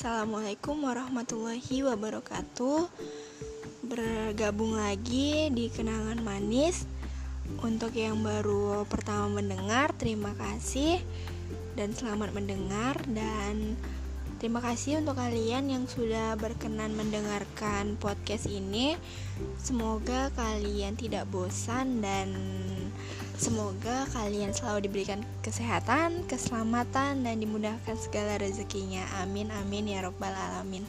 Assalamualaikum warahmatullahi wabarakatuh. Bergabung lagi di Kenangan Manis. Untuk yang baru pertama mendengar, terima kasih Dan selamat mendengar. Dan terima kasih untuk kalian yang sudah berkenan mendengarkan podcast ini. Semoga kalian tidak bosan dan Semoga kalian selalu diberikan kesehatan, keselamatan, dan dimudahkan segala rezekinya. Amin, amin, ya Robbal 'Alamin.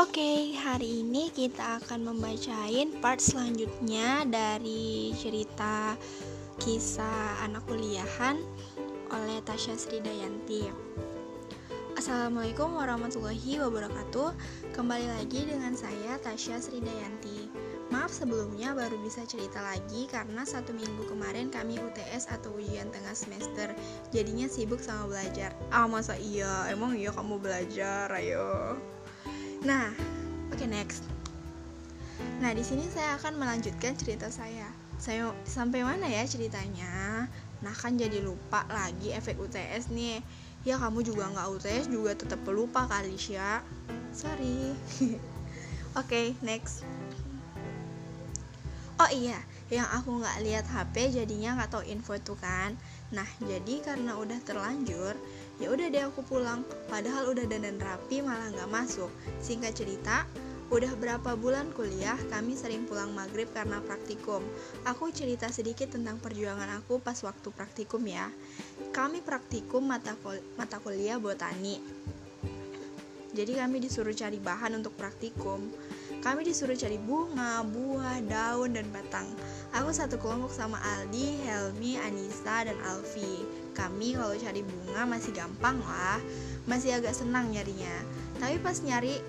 Oke, hari ini kita akan membacain part selanjutnya dari cerita kisah anak kuliahan oleh Tasya Sridayanti. Assalamualaikum warahmatullahi wabarakatuh. Kembali lagi dengan saya Tasya Sridayanti. Maaf sebelumnya baru bisa cerita lagi karena satu minggu kemarin kami UTS atau ujian tengah semester. Jadinya sibuk sama belajar. Ah masa iya, emang iya kamu belajar, ayo. Nah, oke okay, next. Nah di sini saya akan melanjutkan cerita saya. Saya sampai mana ya ceritanya? Nah kan jadi lupa lagi efek UTS nih ya kamu juga nggak UTS juga tetap pelupa kali ya sorry. Oke okay, next. Oh iya. Yang aku nggak lihat HP jadinya nggak tahu info itu kan? Nah jadi karena udah terlanjur ya udah deh aku pulang. Padahal udah dandan rapi malah nggak masuk. Singkat cerita Udah berapa bulan kuliah, kami sering pulang maghrib karena praktikum. Aku cerita sedikit tentang perjuangan aku pas waktu praktikum ya. Kami praktikum mata, kul mata kuliah botani. Jadi kami disuruh cari bahan untuk praktikum. Kami disuruh cari bunga, buah, daun, dan batang. Aku satu kelompok sama Aldi, Helmi, Anissa, dan Alfi. Kami kalau cari bunga masih gampang lah, masih agak senang nyarinya. Tapi pas nyari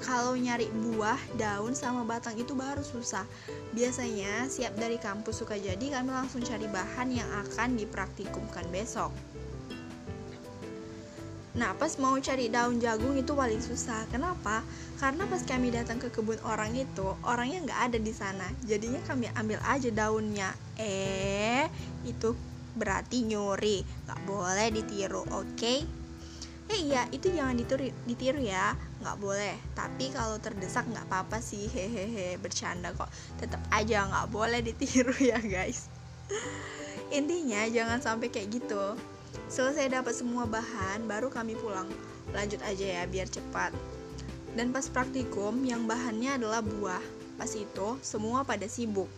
kalau nyari buah, daun, sama batang itu baru susah. Biasanya siap dari kampus suka jadi kami langsung cari bahan yang akan dipraktikumkan besok. Nah, pas mau cari daun jagung itu paling susah. Kenapa? Karena pas kami datang ke kebun orang itu, orangnya nggak ada di sana. Jadinya kami ambil aja daunnya. Eh, itu berarti nyuri. Nggak boleh ditiru, oke? Okay? Eh iya, itu jangan ditiru, ditiru ya. Nggak boleh. Tapi kalau terdesak nggak apa-apa sih. Hehehe bercanda kok. Tetap aja nggak boleh ditiru ya guys. Intinya jangan sampai kayak gitu. Selesai dapat semua bahan baru kami pulang. Lanjut aja ya biar cepat. Dan pas praktikum yang bahannya adalah buah. Pas itu semua pada sibuk.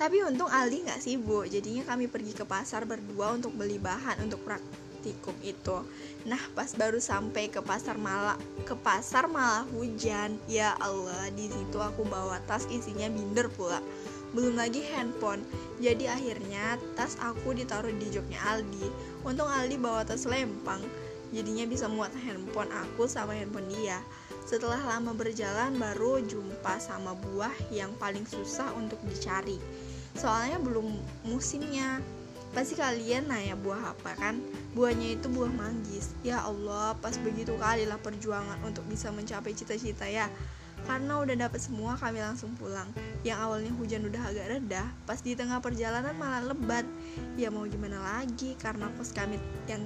Tapi untung Aldi nggak sibuk. Jadinya kami pergi ke pasar berdua untuk beli bahan untuk praktikum praktikum itu. Nah pas baru sampai ke pasar malah ke pasar malah hujan ya Allah di situ aku bawa tas isinya binder pula. Belum lagi handphone. Jadi akhirnya tas aku ditaruh di joknya Aldi. Untung Aldi bawa tas lempang. Jadinya bisa muat handphone aku sama handphone dia. Setelah lama berjalan baru jumpa sama buah yang paling susah untuk dicari. Soalnya belum musimnya Pasti kalian nanya buah apa kan? Buahnya itu buah manggis. Ya Allah, pas begitu kali lah perjuangan untuk bisa mencapai cita-cita ya. Karena udah dapet semua, kami langsung pulang. Yang awalnya hujan udah agak reda, pas di tengah perjalanan malah lebat. Ya mau gimana lagi? Karena kos kami yang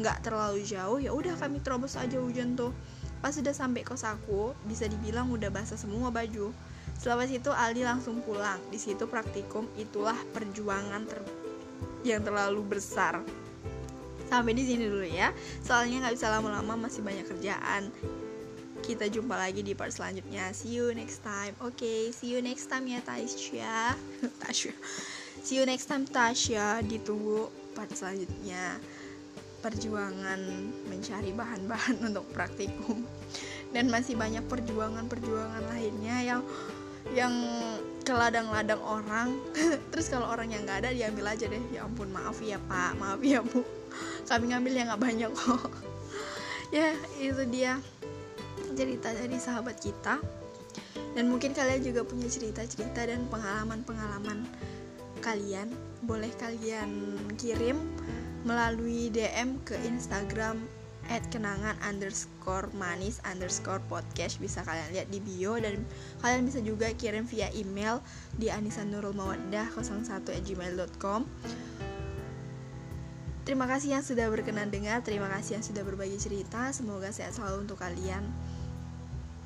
nggak terlalu jauh, ya udah kami terobos aja hujan tuh. Pas sudah sampai kos aku, bisa dibilang udah basah semua baju. Setelah itu Aldi langsung pulang. Di situ praktikum itulah perjuangan ter yang terlalu besar. Sampai di sini dulu ya. Soalnya nggak bisa lama-lama masih banyak kerjaan. Kita jumpa lagi di part selanjutnya. See you next time. Oke okay, see you next time ya Tasya. Tasya. See you next time Tasya. Ditunggu part selanjutnya. Perjuangan mencari bahan-bahan untuk praktikum. Dan masih banyak perjuangan-perjuangan lainnya yang yang ke ladang-ladang orang. Terus kalau orang yang nggak ada diambil aja deh. Ya ampun maaf ya pak. Maaf ya bu. Kami ngambil yang nggak banyak kok. Ya itu dia cerita dari sahabat kita. Dan mungkin kalian juga punya cerita-cerita dan pengalaman-pengalaman kalian. Boleh kalian kirim melalui DM ke Instagram at kenangan underscore manis underscore podcast bisa kalian lihat di bio dan kalian bisa juga kirim via email di anisanurulmawaddah 01 at gmail.com Terima kasih yang sudah berkenan dengar, terima kasih yang sudah berbagi cerita. Semoga sehat selalu untuk kalian.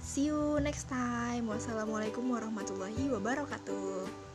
See you next time. Wassalamualaikum warahmatullahi wabarakatuh.